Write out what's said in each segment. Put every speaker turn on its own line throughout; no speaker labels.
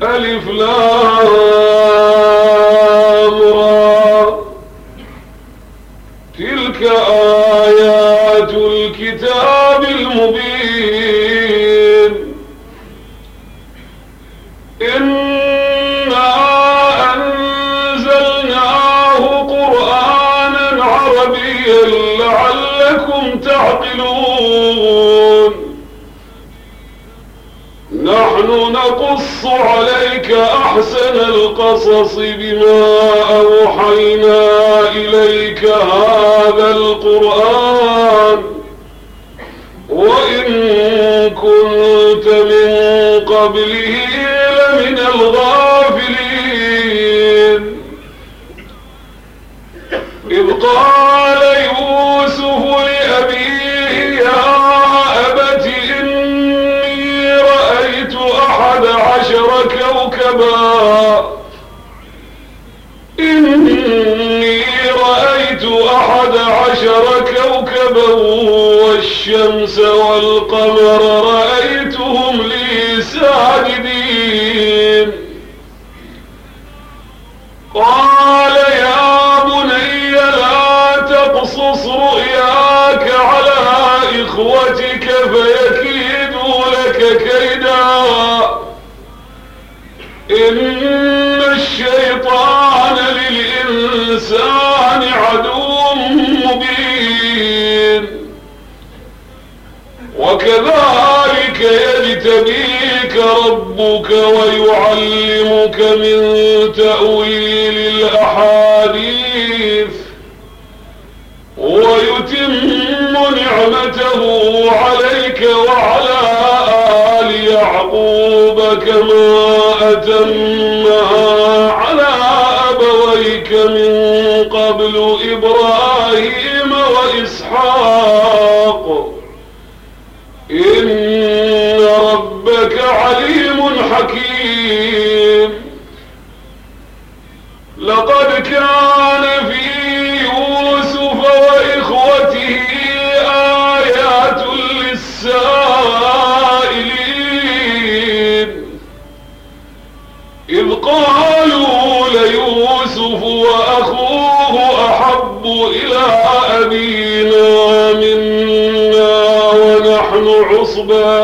Alif Lam. عليك أحسن القصص بما أوحينا إليك هذا القرآن. وإن كنت من قبله لمن الغالب الْأَنْفُسَ يعلمك ويعلمك من تأويل الأحاديث. ويتم نعمته عليك وعلى آل يعقوب كما أتم Bulldog.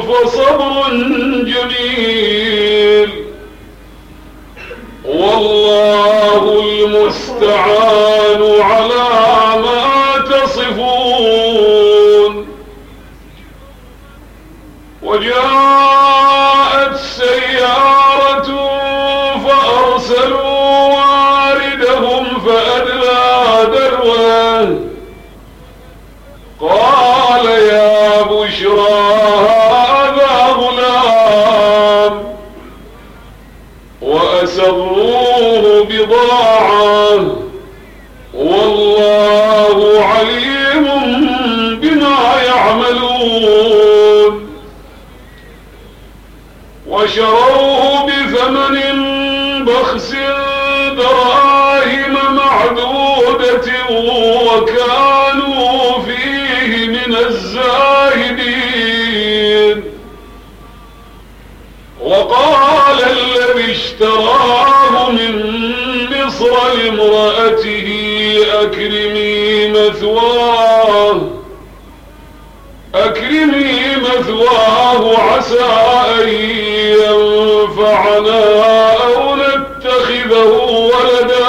فصبر جميل. والله المستعان على بضاعة. والله عليم بما يعملون. وشروه بثمن بخس دراهم معدودة وكانوا فيه من الزاهدين. وقال الذي اشتراه لامرأته أكرمي مثواه. أكرمي مثواه عسى أن ينفعنا أو نتخذه ولدا.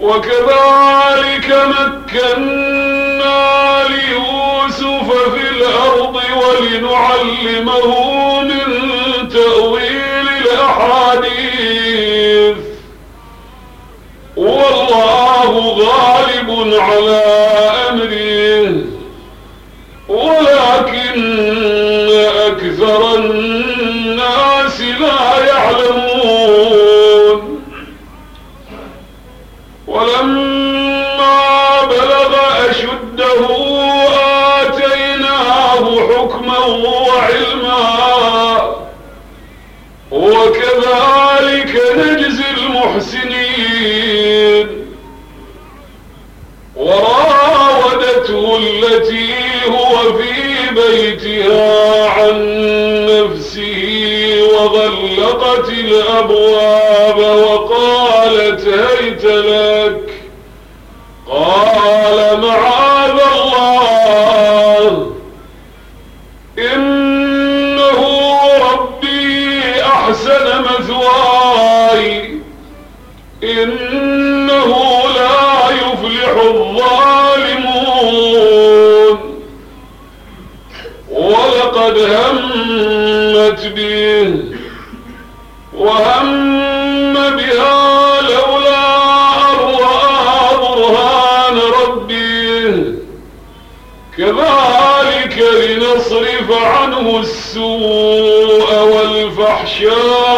وكذلك مكنا ليوسف في الأرض ولنعلمه من تأويل الأحاديث. والله غالب على أمره. عن نفسه وغلقت الأبواب عنه السوء والفحشاء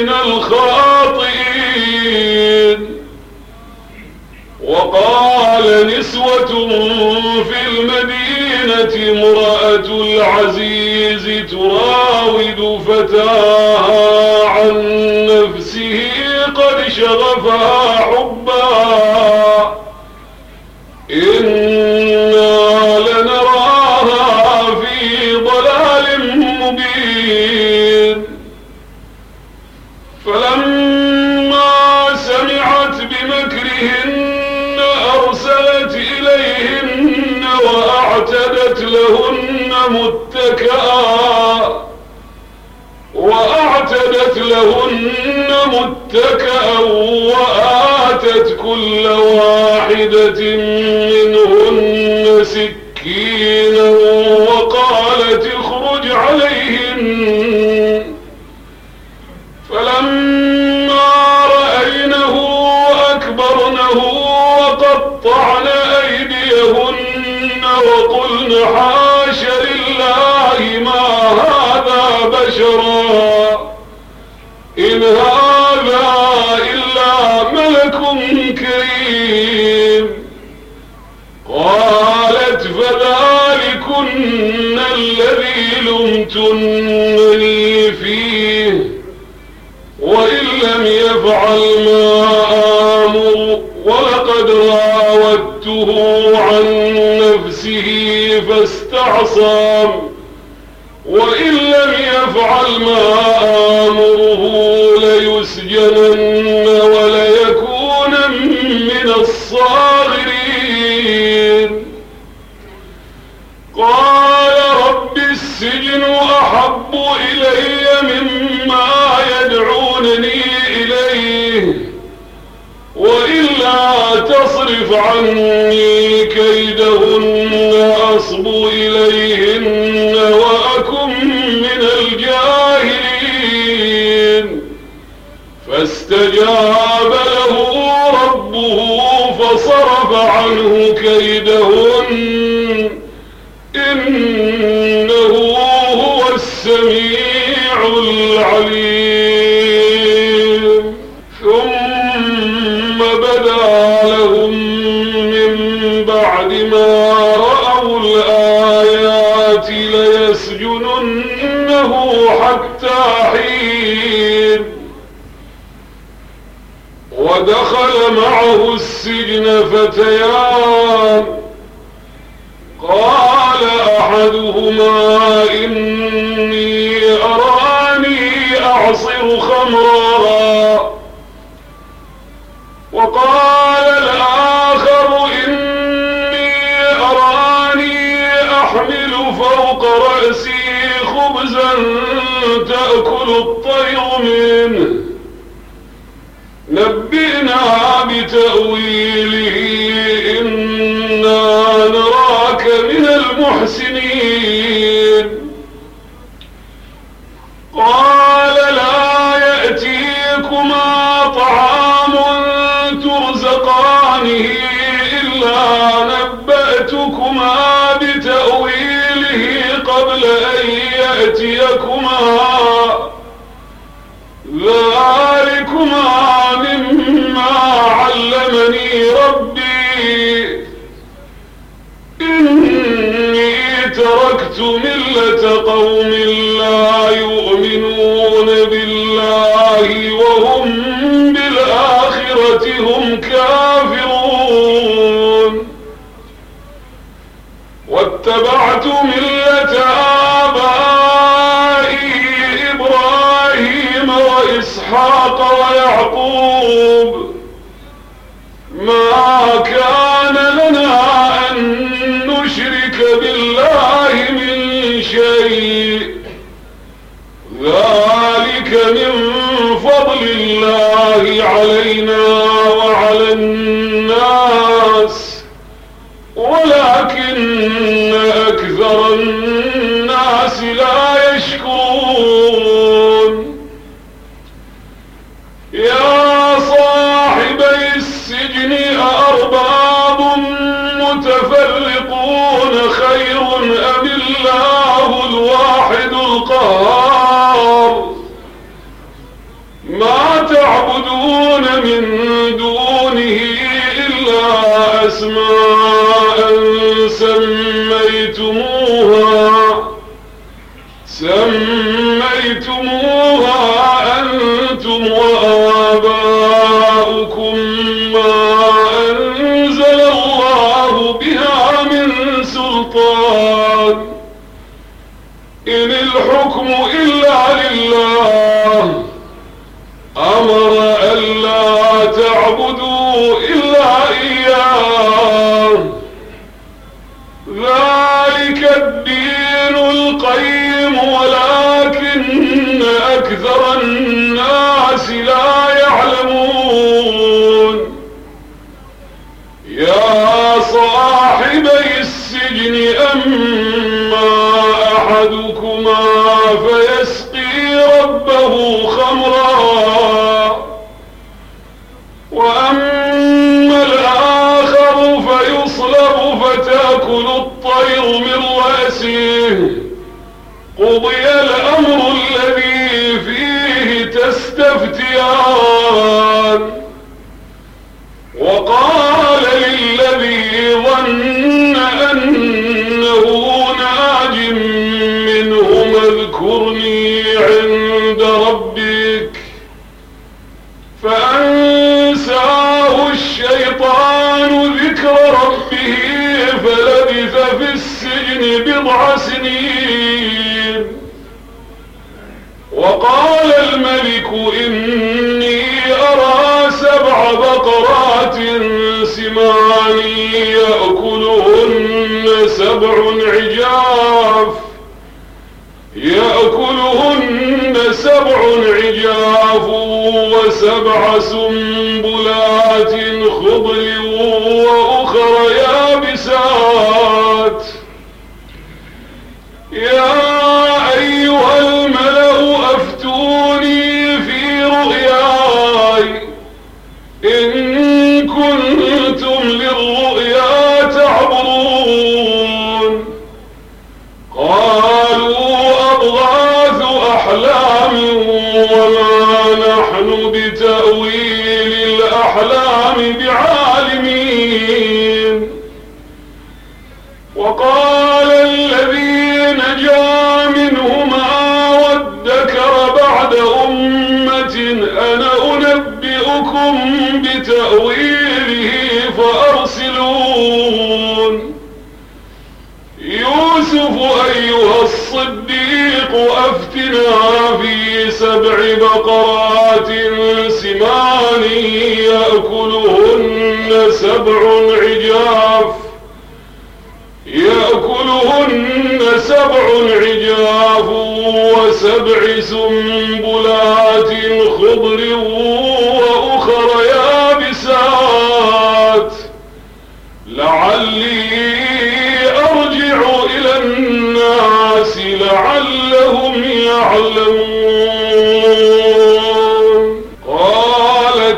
من الخاطئين. وقال نسوة في المدينة امرأة العزيز تراود فتاها عن نفسه قد شغفها ஜீவத்தின் ما آمر ولقد راودته عن نفسه فاستعصام وإن لم يفعل ما آمره ليسجنن عني كيدهن أصب إليهن وأكن من الجاهلين. فاستجاب له ربه فصرف عنه كيدهن معه السجن فتيان. قال أحدهما إني أراني أعصر خمرا. وقال الآخر إني أراني أحمل فوق رأسي خبزا تأكل الطير قوم لا يؤمنون بالله وهم بالآخرة هم كافرون. واتبعت ملة آبائي إبراهيم وإسحاق ويعقوب. ما كان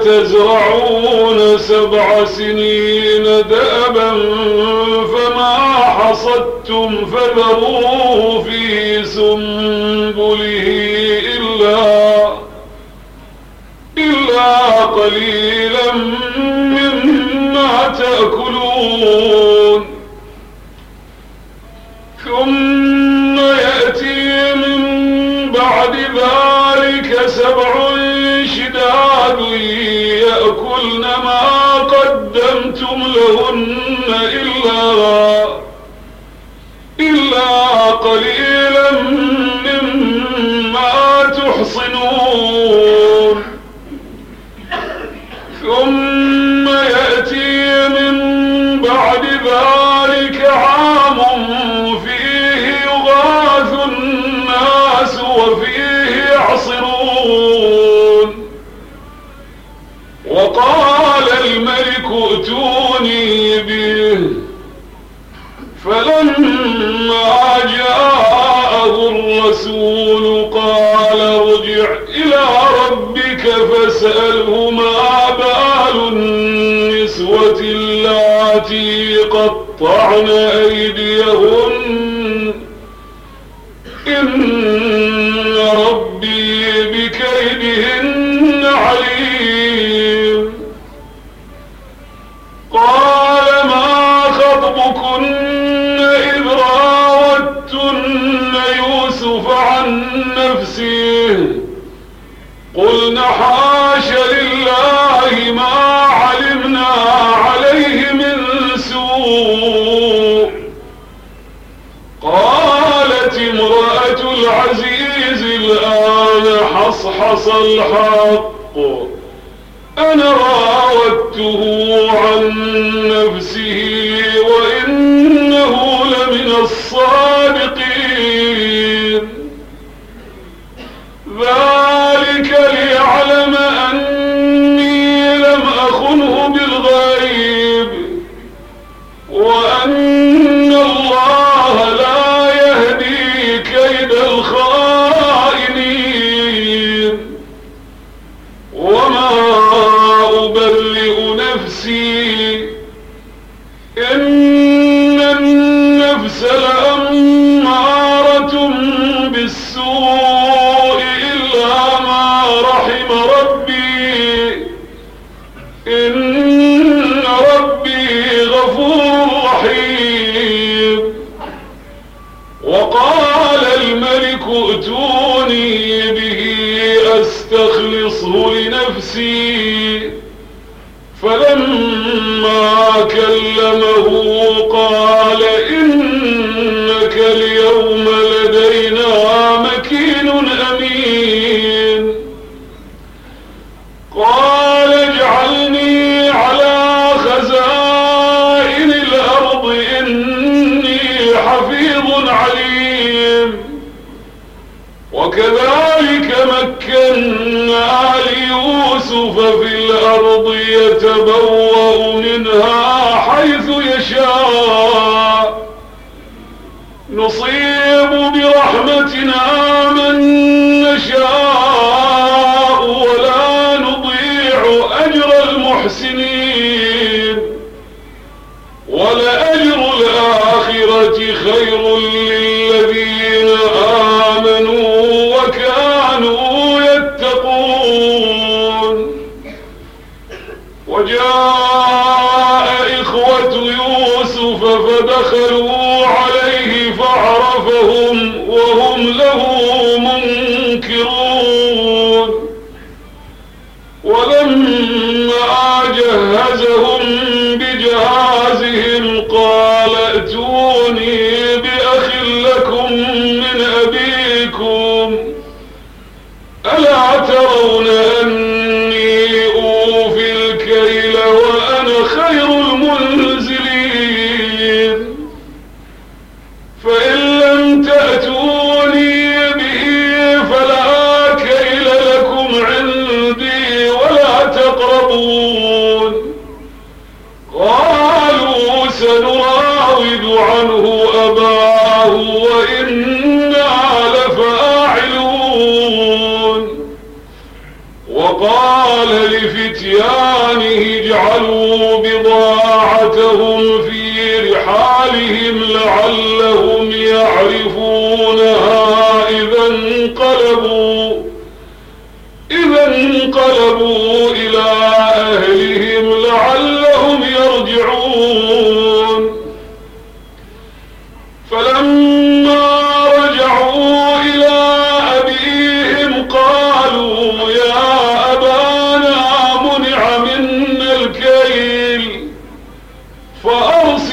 تزرعون سبع سنين دأبا فما حصدتم فذروه في سنبله إلا إلا قليلا مما تأكلون. ثم يأتي من بعد ذلك سبع منهن إلا اللاتي قطعن أيديهن.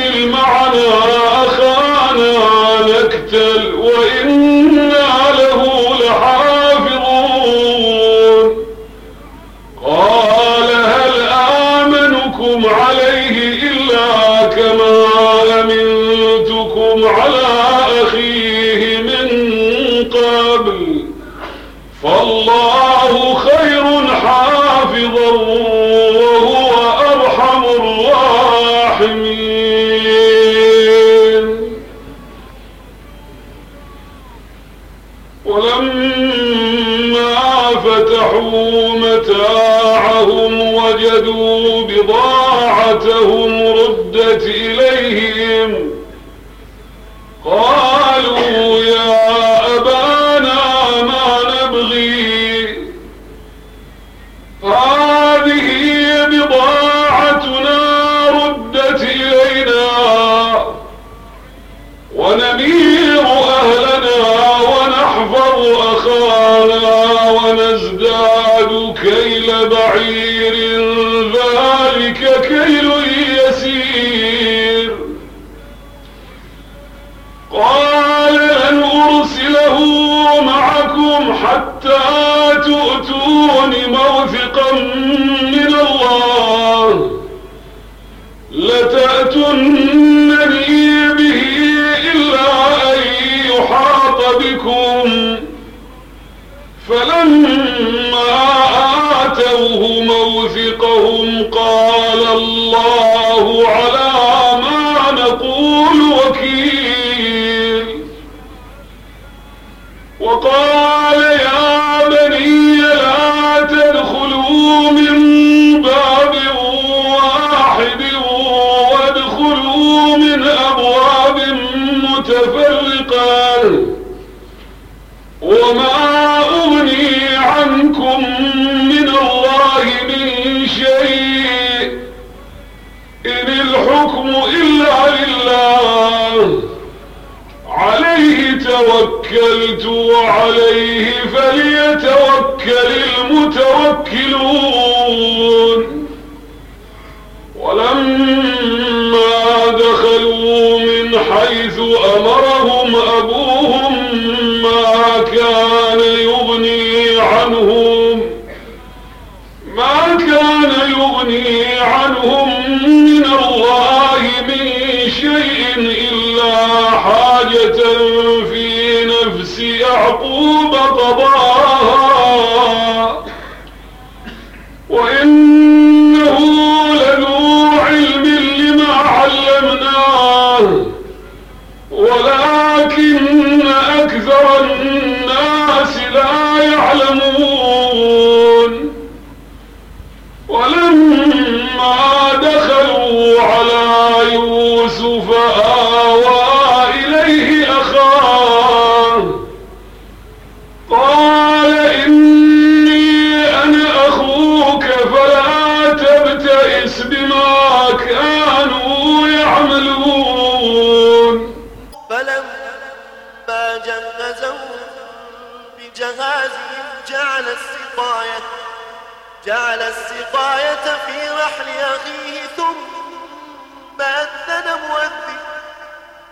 معنا حاجة في نفس يعقوب قضاها
النكاح أخيه ثم أذن مؤذن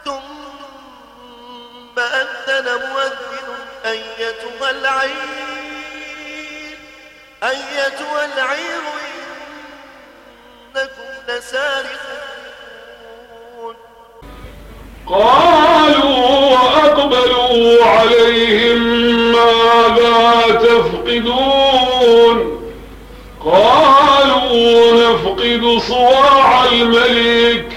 ثم أذن مؤذن أيتها العير أيتها العير إنكم لسارقون.
قالوا وأقبلوا عليهم ماذا تفقدون؟ قالوا صواع الملك.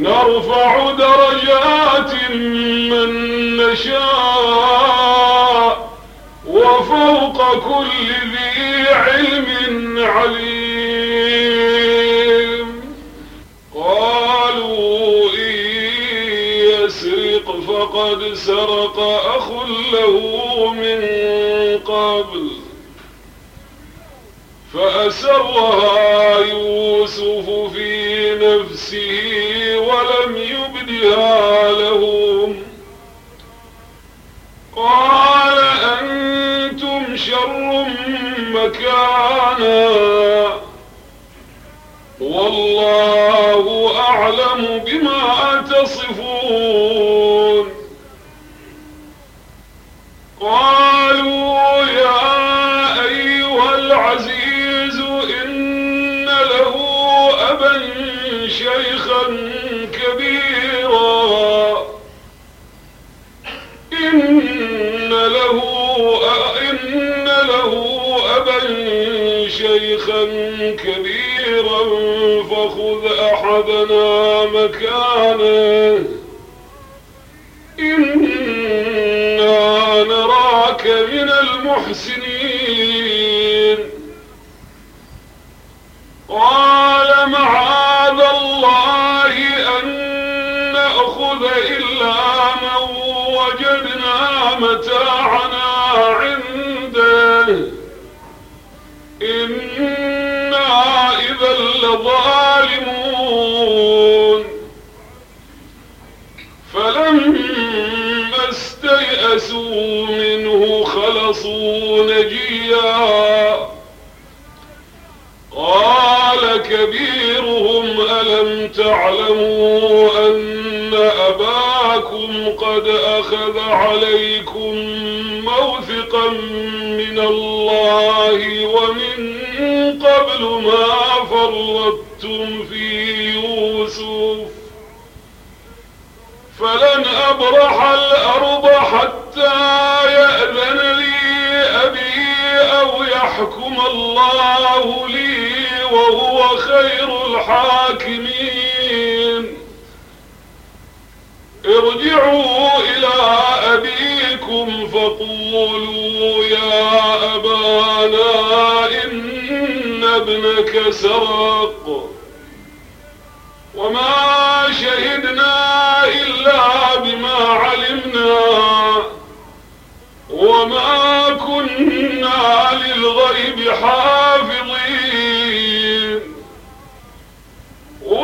نرفع درجات من نشاء وفوق كل ذي علم عليم. قالوا إن يسرق فقد سرق أخ له من قبل. فأسرها يوسف في نفسه ولم يبدها لهم. قال أنتم شر مكانا. والله أعلم بما تصفون. شيخا كبيرا فخذ أحدنا مكانه. إنا نراك من المحسنين. قال معاذ الله أن نأخذ إلا من وجدنا متاعنا عنده. إنا إذا لظالمون فلما استيأسوا منه خلصوا نجيا قال كبيرهم ألم تعلموا أن أباكم قد أخذ عليكم موثقا الله ومن قبل ما فرطتم في يوسف فلن أبرح الأرض حتى يأذن لي أبي أو يحكم الله لي وهو خير الحاكمين ارجعوا إلى أبيكم فقولوا يا أبانا إن ابنك سرق وما شهدنا إلا بما علمنا وما كنا للغيب حافظين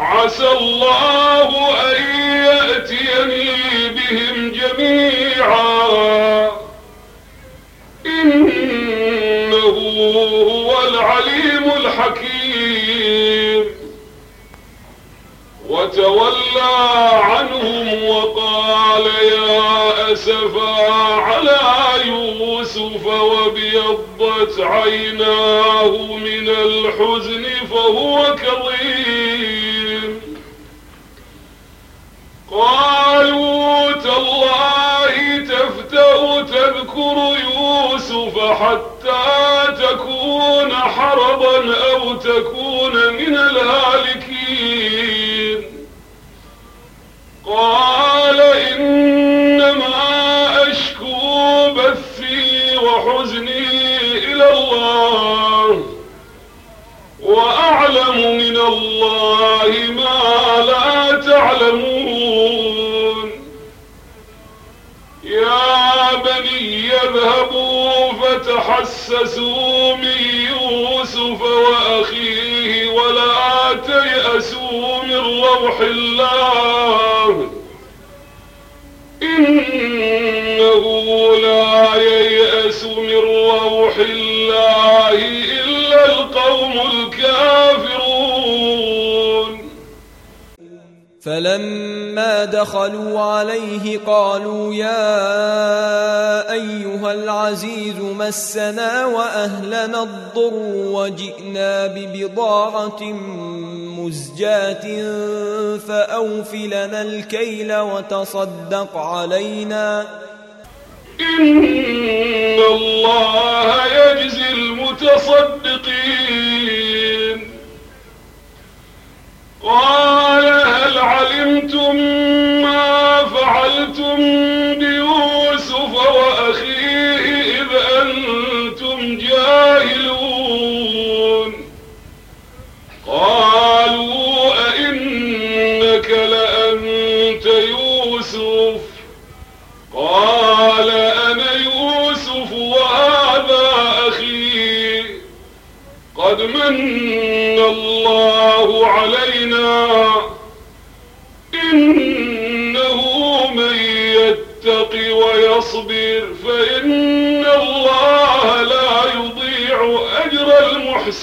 عسى الله أن يأتيني بهم جميعا. إنه هو العليم الحكيم. وتولى عنهم وقال يا أسفا على يوسف وابيضت عيناه من الحزن فهو كظيم. قالوا تالله تفتأ تذكر يوسف حتى تكون حرضا أو تكون من الهالكين فتحسسوا من يوسف وأخيه ولا تيأسوا من روح الله. إنه لا ييأس من روح الله.
فلما دخلوا عليه قالوا يا أيها العزيز مسنا وأهلنا الضر وجئنا ببضاعة مزجاة فأوف لنا الكيل وتصدق علينا.
إن الله يجزي المتصدقين. قال هل علمتم ما فعلتم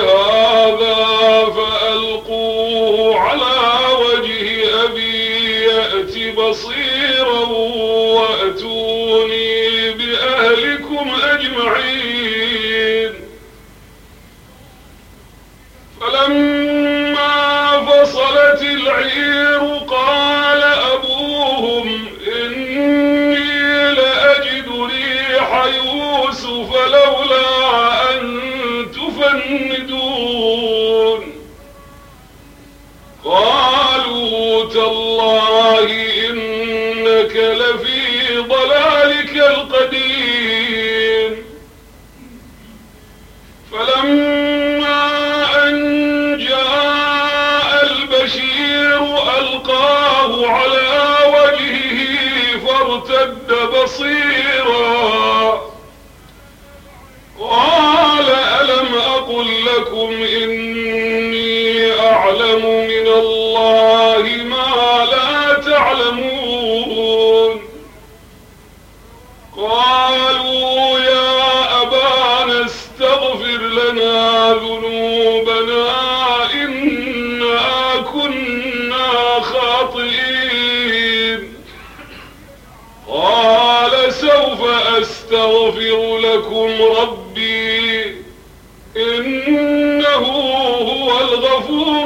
هذا فألقوه على وجه أبي يأت بصيرا وأتوني بأهلكم أجمعين. أستغفر لكم ربي إنه هو الغفور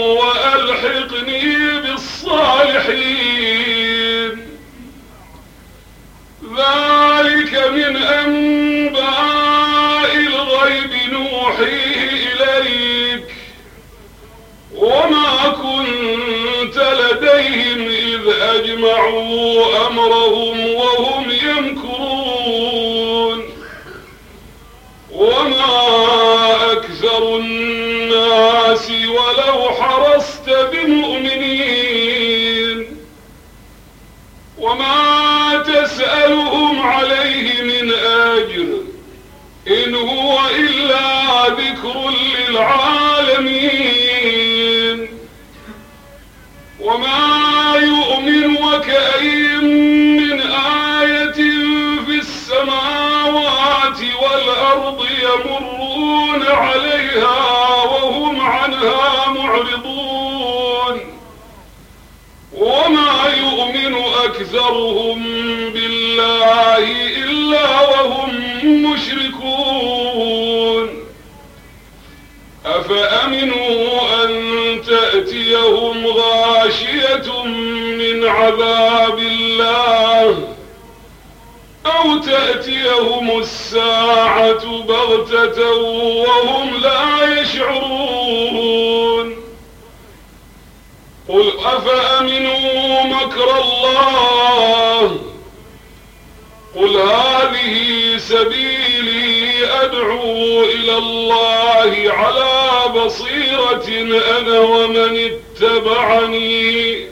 أنباء الغيب نوحيه إليك وما كنت لديهم إذ أجمعوا أمرهم وهم يمكرون وما أكثر الناس ولو حرصت بمؤمنين وما تسألهم عليه أجر إن هو إلا ذكر للعالمين. وما يؤمن وكأين من آية في السماوات والأرض يمرون من عذاب الله أو تأتيهم الساعة بغتة وهم لا يشعرون. قل أفأمنوا مكر الله؟ قل هذه سبيلي أدعو إلى الله على بصيرة أنا ومن اتبعني.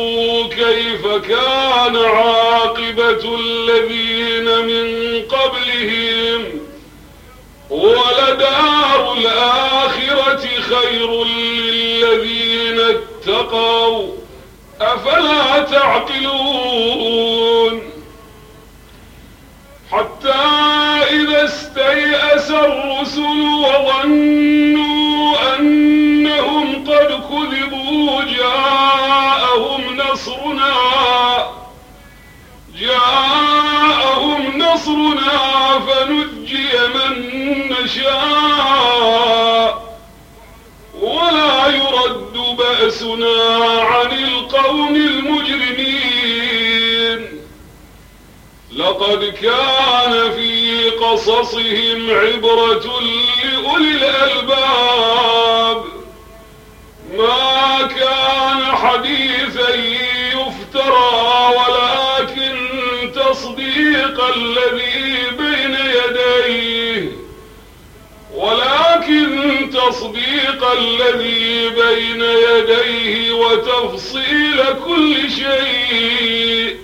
كيف كان عاقبة الذين من قبلهم ولدار الآخرة خير للذين اتقوا. أفلا تعقلون؟ حتى إذا استيأس الرسل وظنوا أنهم قد كذبوا جاءهم جاءهم نصرنا فنجي من نشاء. ولا يرد بأسنا عن القوم المجرمين. لقد كان في قصصهم عبرة لأولي الألباب. ما كان حديثا يفترى ولكن تصديق الذي بين يديه ولكن تصديق الذي بين يديه وتفصيل كل شيء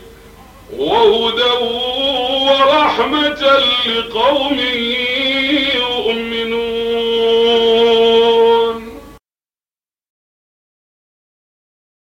وهدى ورحمة لقوم